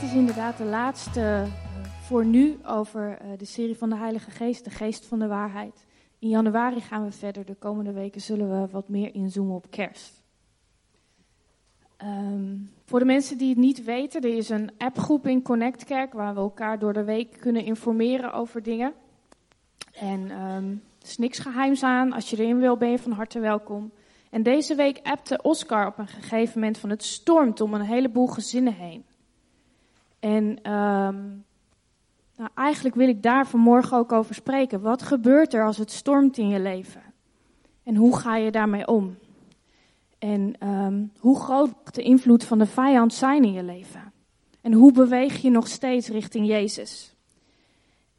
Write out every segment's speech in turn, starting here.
dit is inderdaad de laatste uh, voor nu over uh, de serie van de Heilige Geest, de Geest van de Waarheid. In januari gaan we verder. De komende weken zullen we wat meer inzoomen op kerst. Um, voor de mensen die het niet weten, er is een appgroep in Connect Kerk waar we elkaar door de week kunnen informeren over dingen. En um, er is niks geheims aan. Als je erin wil, ben je van harte welkom. En deze week appte Oscar op een gegeven moment van het stormt om een heleboel gezinnen heen. En um, nou, eigenlijk wil ik daar vanmorgen ook over spreken. Wat gebeurt er als het stormt in je leven? En hoe ga je daarmee om? En um, hoe groot de invloed van de vijand zijn in je leven? En hoe beweeg je nog steeds richting Jezus?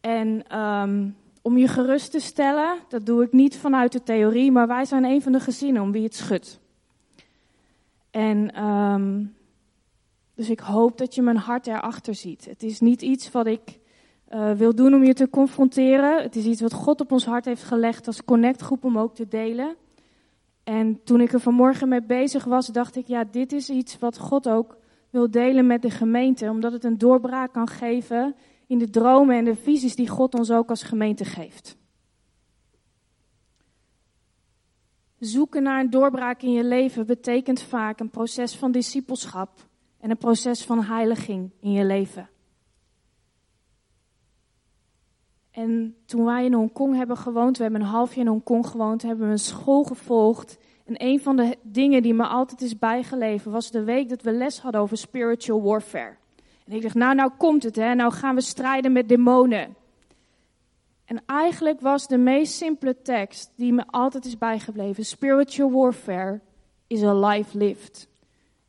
En um, om je gerust te stellen, dat doe ik niet vanuit de theorie, maar wij zijn een van de gezinnen om wie het schudt. En dus ik hoop dat je mijn hart erachter ziet. Het is niet iets wat ik uh, wil doen om je te confronteren. Het is iets wat God op ons hart heeft gelegd als connectgroep om ook te delen. En toen ik er vanmorgen mee bezig was, dacht ik, ja, dit is iets wat God ook wil delen met de gemeente, omdat het een doorbraak kan geven in de dromen en de visies die God ons ook als gemeente geeft. Zoeken naar een doorbraak in je leven betekent vaak een proces van discipelschap en een proces van heiliging in je leven. En toen wij in Hongkong hebben gewoond, we hebben een half jaar in Hongkong gewoond, hebben we een school gevolgd. En een van de dingen die me altijd is bijgeleven was de week dat we les hadden over spiritual warfare. En ik dacht, nou, nou komt het, hè. Nou gaan we strijden met demonen. En eigenlijk was de meest simpele tekst die me altijd is bijgebleven: Spiritual warfare is a life lived.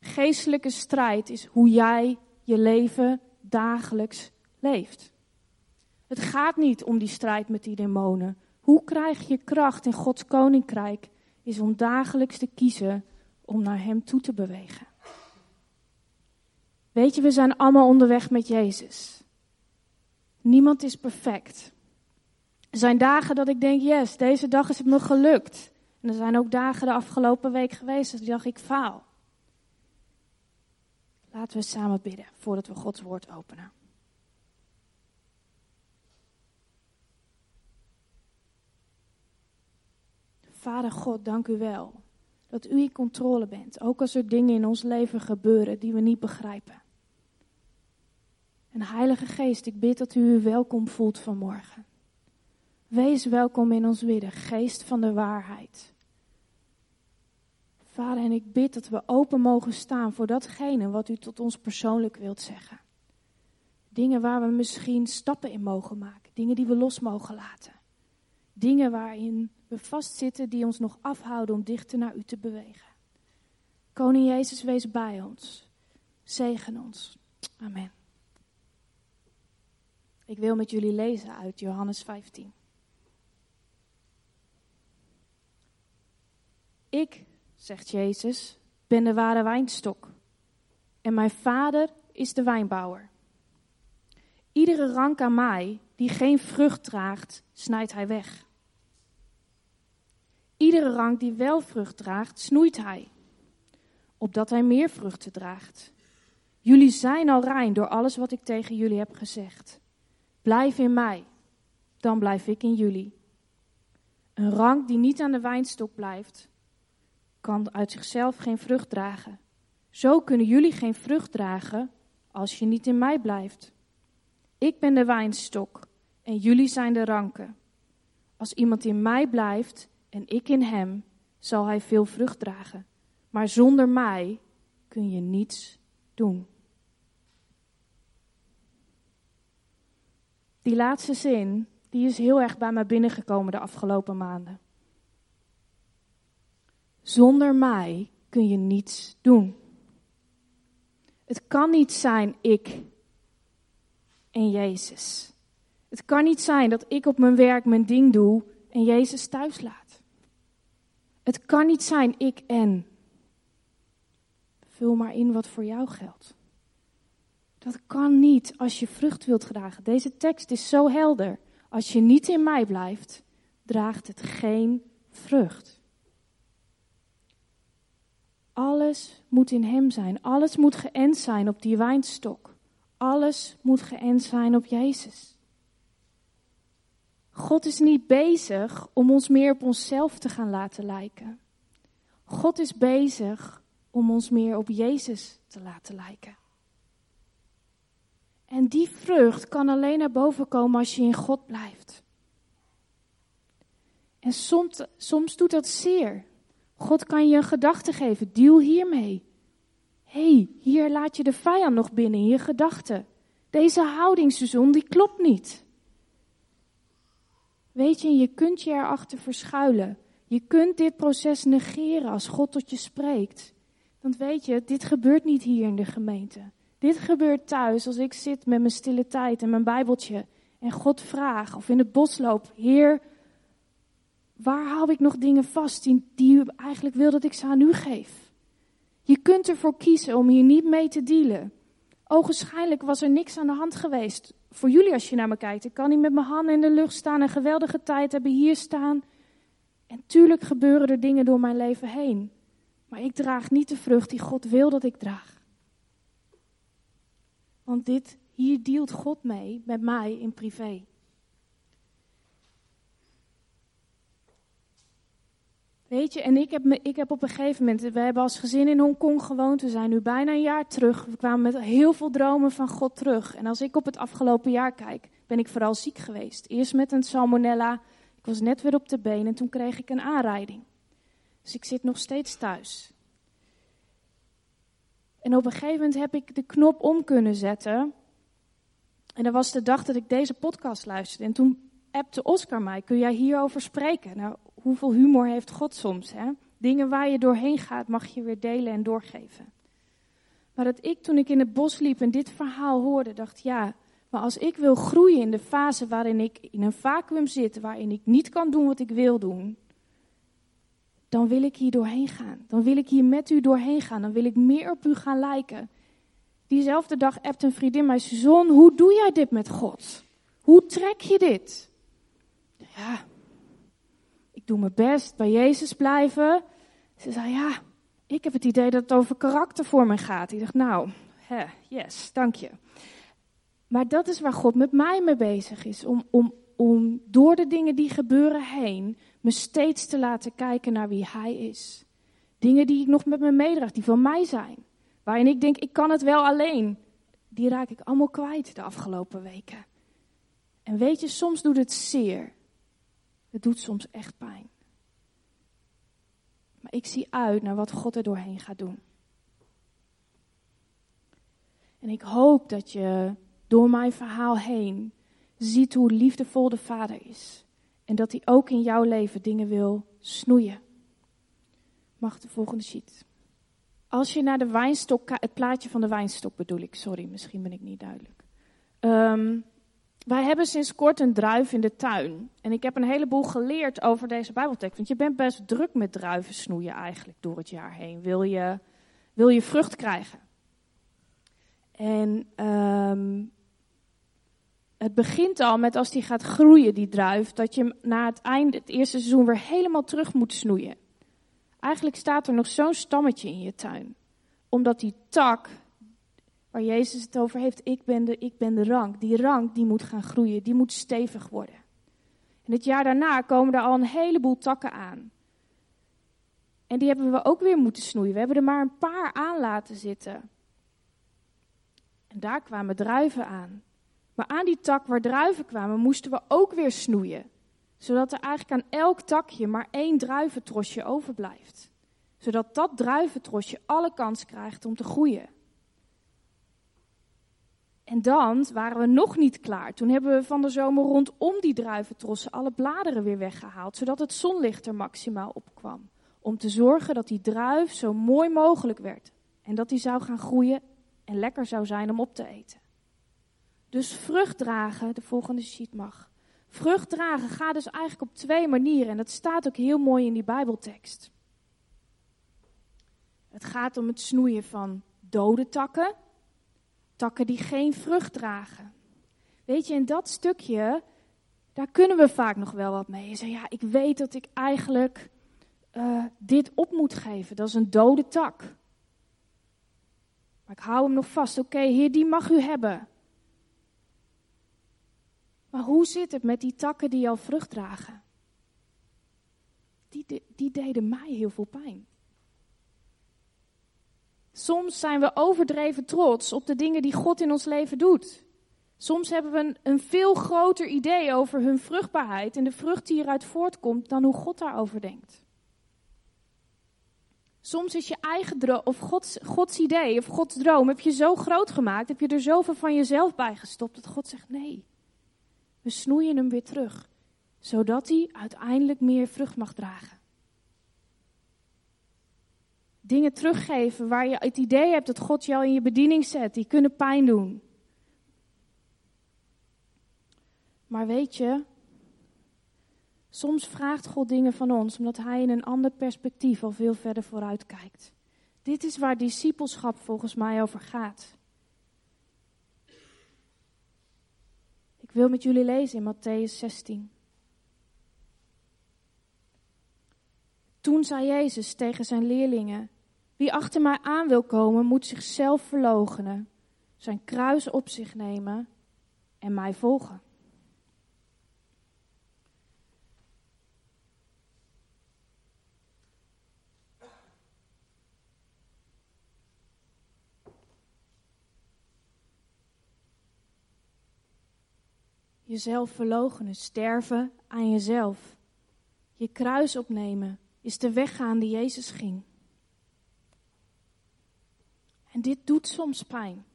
Geestelijke strijd is hoe jij je leven dagelijks leeft. Het gaat niet om die strijd met die demonen. Hoe krijg je kracht in Gods koninkrijk? Is om dagelijks te kiezen om naar Hem toe te bewegen. Weet je, we zijn allemaal onderweg met Jezus. Niemand is perfect. Er zijn dagen dat ik denk, yes, deze dag is het me gelukt. En er zijn ook dagen de afgelopen week geweest dat ik dacht, ik faal. Laten we samen bidden voordat we Gods woord openen. Vader God, dank u wel dat u in controle bent, ook als er dingen in ons leven gebeuren die we niet begrijpen. En Heilige Geest, ik bid dat u u welkom voelt vanmorgen. Wees welkom in ons midden, Geest van de waarheid. Vader, en ik bid dat we open mogen staan voor datgene wat u tot ons persoonlijk wilt zeggen. Dingen waar we misschien stappen in mogen maken, dingen die we los mogen laten. Dingen waarin we vastzitten die ons nog afhouden om dichter naar u te bewegen. Koning Jezus, wees bij ons. Zegen ons. Amen. Ik wil met jullie lezen uit Johannes 15. Ik, zegt Jezus, ben de ware wijnstok. En mijn vader is de wijnbouwer. Iedere rank aan mij die geen vrucht draagt, snijdt hij weg. Iedere rank die wel vrucht draagt, snoeit hij, opdat hij meer vruchten draagt. Jullie zijn al rein door alles wat ik tegen jullie heb gezegd. Blijf in mij, dan blijf ik in jullie. Een rank die niet aan de wijnstok blijft, kan uit zichzelf geen vrucht dragen. Zo kunnen jullie geen vrucht dragen als je niet in mij blijft. Ik ben de wijnstok en jullie zijn de ranken. Als iemand in mij blijft en ik in hem, zal hij veel vrucht dragen. Maar zonder mij kun je niets doen. Die laatste zin, die is heel erg bij mij binnengekomen de afgelopen maanden. Zonder mij kun je niets doen. Het kan niet zijn ik en Jezus. Het kan niet zijn dat ik op mijn werk mijn ding doe en Jezus thuis laat. Het kan niet zijn ik en. Vul maar in wat voor jou geldt. Dat kan niet als je vrucht wilt dragen. Deze tekst is zo helder. Als je niet in mij blijft, draagt het geen vrucht. Alles moet in Hem zijn. Alles moet geënt zijn op die wijnstok. Alles moet geënt zijn op Jezus. God is niet bezig om ons meer op onszelf te gaan laten lijken. God is bezig om ons meer op Jezus te laten lijken. En die vrucht kan alleen naar boven komen als je in God blijft. En soms, soms doet dat zeer. God kan je een gedachte geven. Deal hiermee. hey, hier laat je de vijand nog binnen in je gedachten. Deze houdingsseizoen, die klopt niet. Weet je, je kunt je erachter verschuilen. Je kunt dit proces negeren als God tot je spreekt. Want weet je, dit gebeurt niet hier in de gemeente. Dit gebeurt thuis als ik zit met mijn stille tijd en mijn Bijbeltje en God vraag of in het bos loop: Heer, waar hou ik nog dingen vast die, die u eigenlijk wil dat ik ze aan u geef? Je kunt ervoor kiezen om hier niet mee te dealen. Ogenschijnlijk was er niks aan de hand geweest. Voor jullie als je naar me kijkt. Ik kan niet met mijn handen in de lucht staan, een geweldige tijd hebben hier staan. En tuurlijk gebeuren er dingen door mijn leven heen. Maar ik draag niet de vrucht die God wil dat ik draag. Want dit, hier deelt God mee met mij in privé. Weet je, en ik heb, me, ik heb op een gegeven moment, we hebben als gezin in Hongkong gewoond, we zijn nu bijna een jaar terug. We kwamen met heel veel dromen van God terug. En als ik op het afgelopen jaar kijk, ben ik vooral ziek geweest. Eerst met een salmonella, ik was net weer op de been en toen kreeg ik een aanrijding. Dus ik zit nog steeds thuis. En op een gegeven moment heb ik de knop om kunnen zetten. En dat was de dag dat ik deze podcast luisterde. En toen appte Oscar mij, kun jij hierover spreken? Nou, hoeveel humor heeft God soms, hè? Dingen waar je doorheen gaat, mag je weer delen en doorgeven. Maar dat ik toen ik in het bos liep en dit verhaal hoorde, dacht ja, maar als ik wil groeien in de fase waarin ik in een vacuüm zit, waarin ik niet kan doen wat ik wil doen, dan wil ik hier doorheen gaan. Dan wil ik hier met u doorheen gaan. Dan wil ik meer op u gaan lijken. Diezelfde dag appt een vriendin mij, Zon, hoe doe jij dit met God? Hoe trek je dit? Ja, doe mijn best, bij Jezus blijven. Ze zei, ja, ik heb het idee dat het over karakter voor me gaat. Ik dacht, nou, hè, yes, dank je. Maar dat is waar God met mij mee bezig is. Om, om, om door de dingen die gebeuren heen me steeds te laten kijken naar wie Hij is. Dingen die ik nog met me meedraag, die van mij zijn. Waarin ik denk, ik kan het wel alleen. Die raak ik allemaal kwijt de afgelopen weken. En weet je, soms doet het zeer. Het doet soms echt pijn. Maar ik zie uit naar wat God er doorheen gaat doen. En ik hoop dat je door mijn verhaal heen ziet hoe liefdevol de Vader is. En dat hij ook in jouw leven dingen wil snoeien. Mag de volgende sheet. Als je naar de wijnstok, het plaatje van de wijnstok bedoel ik, sorry, misschien ben ik niet duidelijk. Um, wij hebben sinds kort een druif in de tuin. En ik heb een heleboel geleerd over deze Bijbeltekst. Want je bent best druk met druiven snoeien eigenlijk door het jaar heen. Wil je, wil je vrucht krijgen? En um, het begint al met als die gaat groeien, die druif, dat je na het einde, het eerste seizoen, weer helemaal terug moet snoeien. Eigenlijk staat er nog zo'n stammetje in je tuin. Omdat die tak, waar Jezus het over heeft, ik ben, de, ik ben de rank. Die rank die moet gaan groeien, die moet stevig worden. En het jaar daarna komen er al een heleboel takken aan. En die hebben we ook weer moeten snoeien. We hebben er maar een paar aan laten zitten. En daar kwamen druiven aan. Maar aan die tak waar druiven kwamen, moesten we ook weer snoeien. Zodat er eigenlijk aan elk takje maar één druiventrosje overblijft. Zodat dat druiventrosje alle kans krijgt om te groeien. En dan waren we nog niet klaar. Toen hebben we van de zomer rondom die druiventrossen alle bladeren weer weggehaald, zodat het zonlicht er maximaal op kwam. Om te zorgen dat die druif zo mooi mogelijk werd. En dat die zou gaan groeien en lekker zou zijn om op te eten. Dus vrucht dragen, de volgende sheet mag. Vrucht dragen gaat dus eigenlijk op twee manieren. En dat staat ook heel mooi in die Bijbeltekst. Het gaat om het snoeien van dode takken, takken die geen vrucht dragen. Weet je, in dat stukje, daar kunnen we vaak nog wel wat mee. Je zegt, ja, ik weet dat ik eigenlijk uh, dit op moet geven. Dat is een dode tak. Maar ik hou hem nog vast. Oké, Heer, die mag u hebben. Maar hoe zit het met die takken die al vrucht dragen? Die, die deden mij heel veel pijn. Soms zijn we overdreven trots op de dingen die God in ons leven doet. Soms hebben we een, veel groter idee over hun vruchtbaarheid en de vrucht die eruit voortkomt dan hoe God daarover denkt. Soms is je eigen droom, of Gods, Gods idee, of Gods droom, heb je zo groot gemaakt, heb je er zoveel van jezelf bij gestopt, dat God zegt nee. We snoeien hem weer terug, zodat hij uiteindelijk meer vrucht mag dragen. Dingen teruggeven waar je het idee hebt dat God jou in je bediening zet, die kunnen pijn doen. Maar weet je, soms vraagt God dingen van ons omdat Hij in een ander perspectief al veel verder vooruit kijkt. Dit is waar discipelschap volgens mij over gaat. Ik wil met jullie lezen in Matthäus 16. Toen zei Jezus tegen zijn leerlingen: Wie achter mij aan wil komen, moet zichzelf verloochenen, zijn kruis op zich nemen en mij volgen. jezelf verloochenen, sterven aan jezelf. Je kruis opnemen is de weg gaan die Jezus ging. En dit doet soms pijn.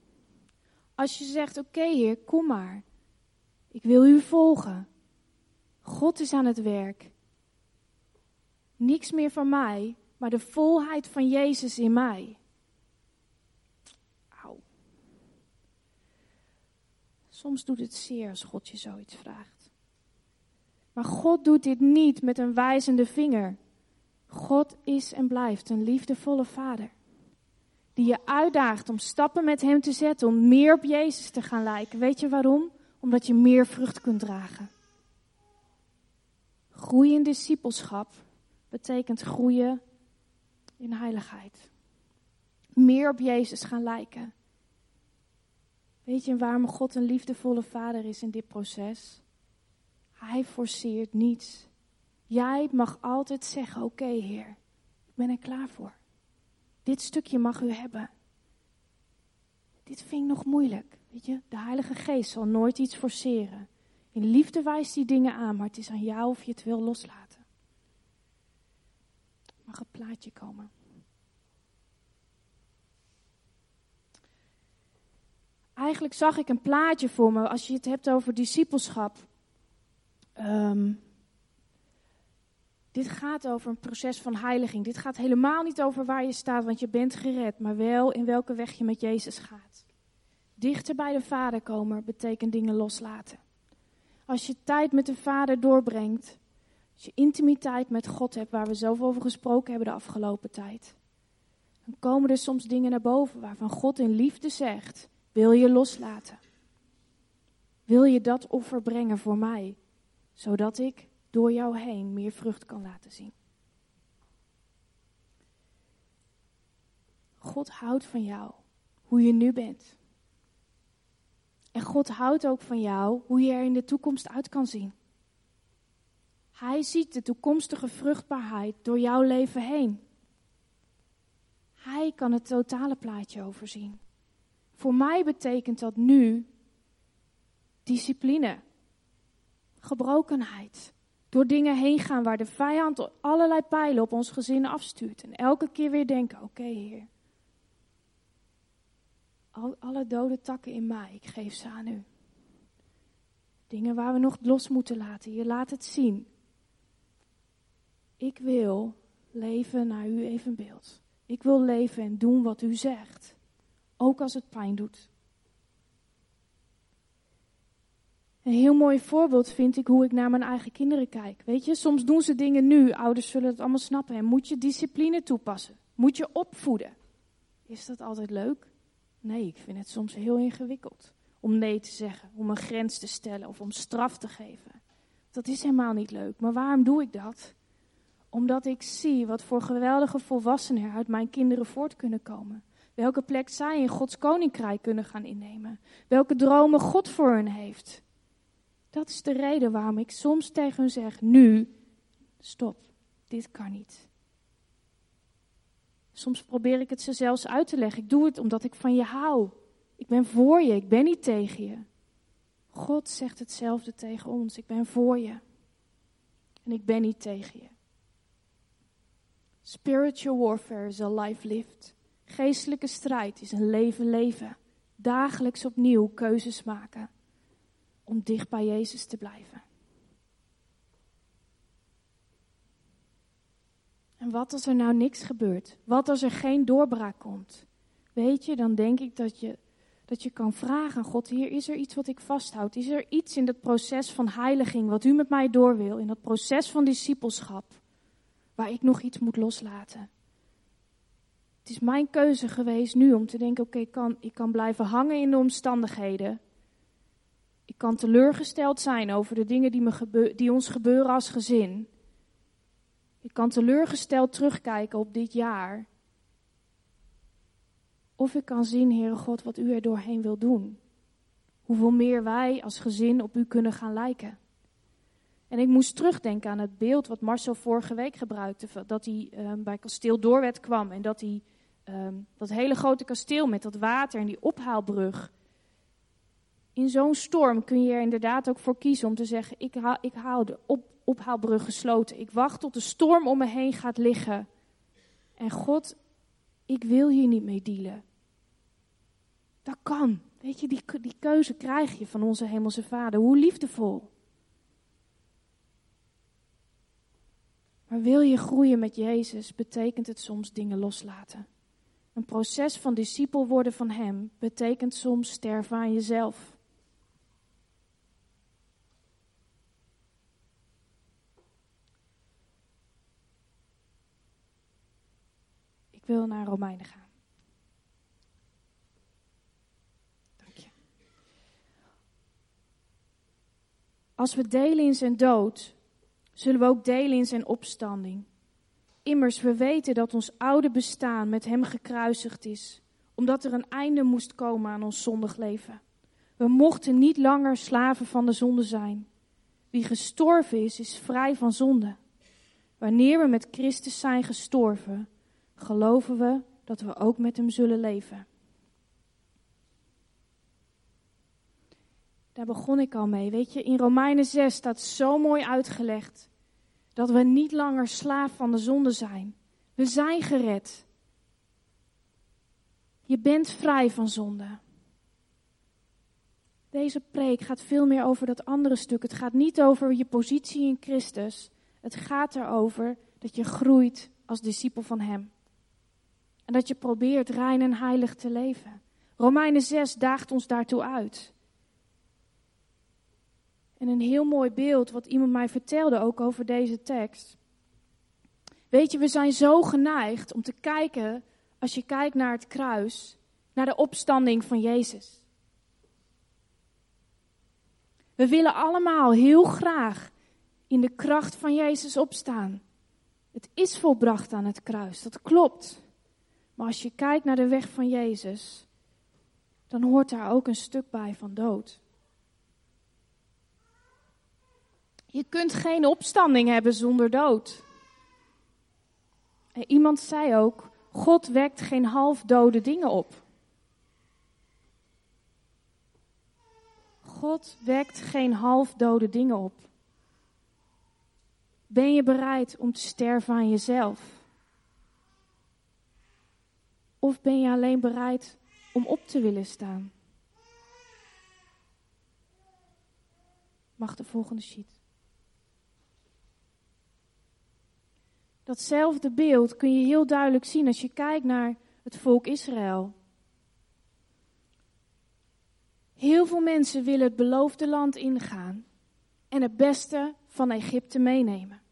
Als je zegt: Oké, Heer, kom maar. Ik wil u volgen. God is aan het werk. Niks meer van mij, maar de volheid van Jezus in mij. Soms doet het zeer als God je zoiets vraagt. Maar God doet dit niet met een wijzende vinger. God is en blijft een liefdevolle vader. Die je uitdaagt om stappen met hem te zetten, om meer op Jezus te gaan lijken. Weet je waarom? Omdat je meer vrucht kunt dragen. Groeien in discipelschap betekent groeien in heiligheid. Meer op Jezus gaan lijken. Weet je waarom God een liefdevolle vader is in dit proces? Hij forceert niets. Jij mag altijd zeggen: Oké, Heer, ik ben er klaar voor. Dit stukje mag u hebben. Dit vind ik nog moeilijk. Weet je, de Heilige Geest zal nooit iets forceren. In liefde wijst hij dingen aan, maar het is aan jou of je het wil loslaten. Mag een plaatje komen. eigenlijk zag ik een plaatje voor me als je het hebt over discipelschap. Ehm, dit gaat over een proces van heiliging. Dit gaat helemaal niet over waar je staat, want je bent gered, maar wel in welke weg je met Jezus gaat. Dichter bij de Vader komen betekent dingen loslaten. Als je tijd met de Vader doorbrengt, als je intimiteit met God hebt, waar we zoveel over gesproken hebben de afgelopen tijd, dan komen er soms dingen naar boven waarvan God in liefde zegt: wil je loslaten? Wil je dat offer brengen voor mij, zodat ik door jou heen meer vrucht kan laten zien? God houdt van jou, hoe je nu bent. En God houdt ook van jou, hoe je er in de toekomst uit kan zien. Hij ziet de toekomstige vruchtbaarheid door jouw leven heen. Hij kan het totale plaatje overzien. Voor mij betekent dat nu discipline, gebrokenheid. Door dingen heen gaan waar de vijand allerlei pijlen op ons gezin afstuurt. En elke keer weer denken: oké, Heer. Al, alle dode takken in mij, ik geef ze aan u. Dingen waar we nog los moeten laten. Je laat het zien. Ik wil leven naar uw evenbeeld. Ik wil leven en doen wat u zegt. Ook als het pijn doet. Een heel mooi voorbeeld vind ik hoe ik naar mijn eigen kinderen kijk. Weet je, soms doen ze dingen nu, ouders zullen het allemaal snappen. En moet je discipline toepassen? Moet je opvoeden? Is dat altijd leuk? Nee, ik vind het soms heel ingewikkeld om nee te zeggen, om een grens te stellen of om straf te geven. Dat is helemaal niet leuk. Maar waarom doe ik dat? Omdat ik zie wat voor geweldige volwassenen uit mijn kinderen voort kunnen komen. Welke plek zij in Gods koninkrijk kunnen gaan innemen. Welke dromen God voor hen heeft. Dat is de reden waarom ik soms tegen hun zeg: nu, stop, dit kan niet. Soms probeer ik het ze zelfs uit te leggen. Ik doe het omdat ik van je hou. Ik ben voor je, ik ben niet tegen je. God zegt hetzelfde tegen ons. Ik ben voor je. En ik ben niet tegen je. Spiritual warfare is a life lived. Geestelijke strijd is een leven leven. Dagelijks opnieuw keuzes maken om dicht bij Jezus te blijven. En wat als er nou niks gebeurt? Wat als er geen doorbraak komt? Weet je, dan denk ik dat je, dat je kan vragen aan God, hier is er iets wat ik vasthoud? Is er iets in dat proces van heiliging wat u met mij door wil? In dat proces van discipelschap, waar ik nog iets moet loslaten? Het is mijn keuze geweest nu om te denken, oké, ik, kan, ik kan blijven hangen in de omstandigheden. Ik kan teleurgesteld zijn over de dingen die, me die ons gebeuren als gezin. Ik kan teleurgesteld terugkijken op dit jaar. Of ik kan zien, Heere God, wat u er doorheen wil doen. Hoeveel meer wij als gezin op u kunnen gaan lijken. En ik moest terugdenken aan het beeld wat Marcel vorige week gebruikte. Dat hij um, bij kasteel Doorwet kwam en dat hij um, dat hele grote kasteel met dat water en die ophaalbrug. In zo'n storm kun je er inderdaad ook voor kiezen om te zeggen: ik, haal, ik de op, ophaalbrug gesloten. Ik wacht tot de storm om me heen gaat liggen. En God, ik wil hier niet mee dealen. Dat kan. Weet je, die, die keuze krijg je van onze Hemelse Vader. Hoe liefdevol. Maar wil je groeien met Jezus, betekent het soms dingen loslaten. Een proces van discipel worden van Hem betekent soms sterven aan jezelf. Wil naar Romeinen gaan. Dank je. Als we delen in zijn dood, zullen we ook delen in zijn opstanding. Immers, we weten dat ons oude bestaan met hem gekruisigd is, omdat er een einde moest komen aan ons zondig leven. We mochten niet langer slaven van de zonde zijn. Wie gestorven is, is vrij van zonde. Wanneer we met Christus zijn gestorven, geloven we dat we ook met Hem zullen leven. Daar begon ik al mee. Weet je, in Romeinen 6 staat zo mooi uitgelegd dat we niet langer slaaf van de zonde zijn. We zijn gered. Je bent vrij van zonde. Deze preek gaat veel meer over dat andere stuk. Het gaat niet over je positie in Christus. Het gaat erover dat je groeit als discipel van Hem. En dat je probeert rein en heilig te leven. Romeinen 6 daagt ons daartoe uit. En een heel mooi beeld wat iemand mij vertelde ook over deze tekst. Weet je, we zijn zo geneigd om te kijken, als je kijkt naar het kruis, naar de opstanding van Jezus. We willen allemaal heel graag in de kracht van Jezus opstaan. Het is volbracht aan het kruis, dat klopt. Maar als je kijkt naar de weg van Jezus, dan hoort daar ook een stuk bij van dood. Je kunt geen opstanding hebben zonder dood. En iemand zei ook: God wekt geen halfdode dingen op. God wekt geen halfdode dingen op. Ben je bereid om te sterven aan jezelf? Of ben je alleen bereid om op te willen staan? Mag de volgende sheet. Datzelfde beeld kun je heel duidelijk zien als je kijkt naar het volk Israël. Heel veel mensen willen het beloofde land ingaan en het beste van Egypte meenemen.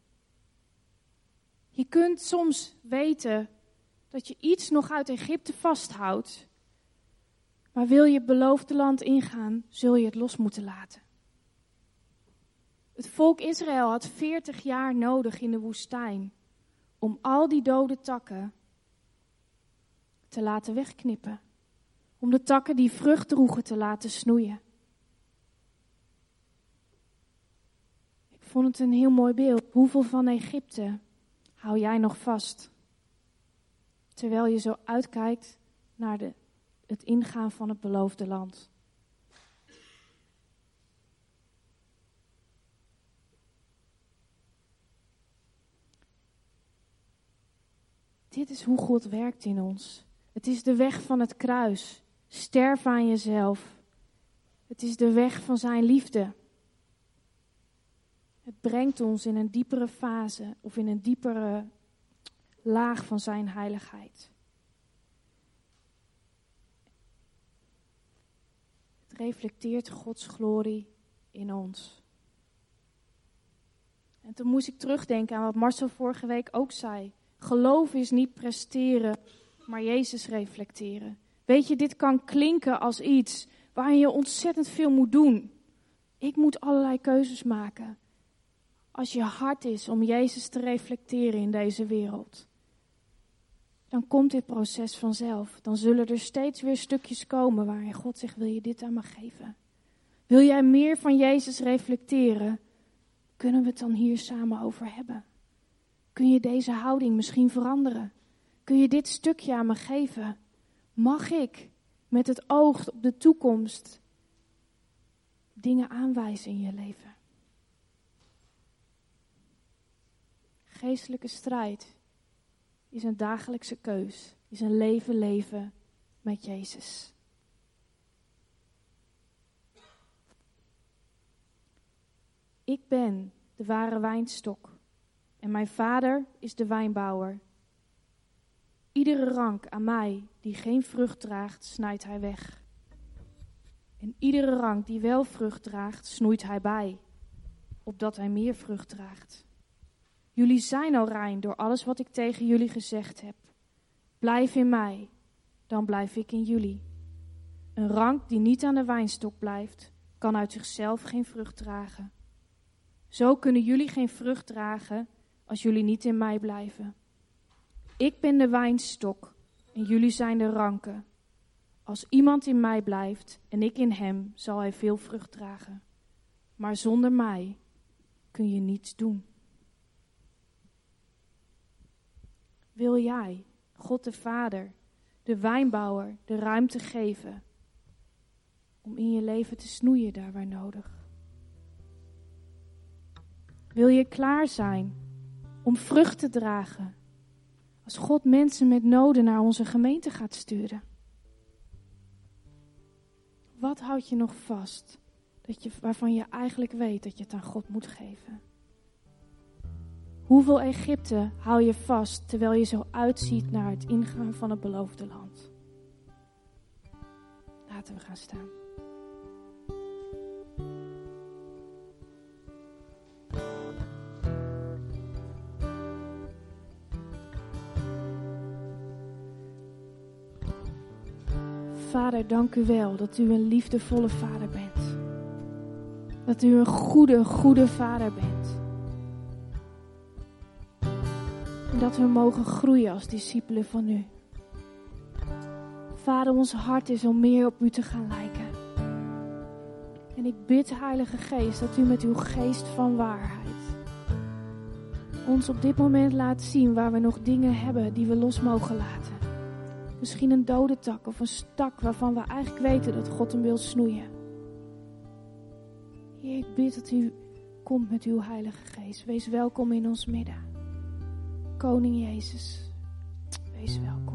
Je kunt soms weten dat je iets nog uit Egypte vasthoudt. Maar wil je het beloofde land ingaan, zul je het los moeten laten. Het volk Israël had 40 jaar nodig in de woestijn om al die dode takken te laten wegknippen. Om de takken die vrucht droegen te laten snoeien. Ik vond het een heel mooi beeld. Hoeveel van Egypte hou jij nog vast? Terwijl je zo uitkijkt naar de, het ingaan van het beloofde land. Dit is hoe God werkt in ons. Het is de weg van het kruis. Sterf aan jezelf. Het is de weg van zijn liefde. Het brengt ons in een diepere fase of in een diepere laag van zijn heiligheid. Het reflecteert Gods glorie in ons. En toen moest ik terugdenken aan wat Marcel vorige week ook zei. Geloof is niet presteren, maar Jezus reflecteren. Weet je, dit kan klinken als iets waar je ontzettend veel moet doen. Ik moet allerlei keuzes maken. Als je hart is om Jezus te reflecteren in deze wereld, dan komt dit proces vanzelf. Dan zullen er steeds weer stukjes komen waarin God zegt: Wil je dit aan me geven? Wil jij meer van Jezus reflecteren? Kunnen we het dan hier samen over hebben? Kun je deze houding misschien veranderen? Kun je dit stukje aan me geven? Mag ik met het oog op de toekomst dingen aanwijzen in je leven? Geestelijke strijd is een dagelijkse keus, is een leven leven met Jezus. Ik ben de ware wijnstok en mijn vader is de wijnbouwer. Iedere rank aan mij die geen vrucht draagt, snijdt hij weg. En iedere rank die wel vrucht draagt, snoeit hij bij, opdat hij meer vrucht draagt. Jullie zijn al rein door alles wat ik tegen jullie gezegd heb. Blijf in mij, dan blijf ik in jullie. Een rank die niet aan de wijnstok blijft, kan uit zichzelf geen vrucht dragen. Zo kunnen jullie geen vrucht dragen als jullie niet in mij blijven. Ik ben de wijnstok en jullie zijn de ranken. Als iemand in mij blijft en ik in hem, zal hij veel vrucht dragen. Maar zonder mij kun je niets doen. Wil jij, God de Vader, de wijnbouwer, de ruimte geven om in je leven te snoeien daar waar nodig? Wil je klaar zijn om vrucht te dragen. Als God mensen met noden naar onze gemeente gaat sturen. Wat houd je nog vast dat je, waarvan je eigenlijk weet dat je het aan God moet geven? Hoeveel Egypte hou je vast terwijl je zo uitziet naar het ingaan van het beloofde land? Laten we gaan staan. Vader, dank u wel dat u een liefdevolle vader bent. Dat u een goede, goede vader bent. En dat we mogen groeien als discipelen van u. Vader, ons hart is om meer op u te gaan lijken. En ik bid, Heilige Geest, dat u met uw geest van waarheid ons op dit moment laat zien waar we nog dingen hebben die we los mogen laten. Misschien een dode tak of een stak waarvan we eigenlijk weten dat God hem wil snoeien. Ik bid dat u komt met uw Heilige Geest. Wees welkom in ons midden. Koning Jezus, wees welkom.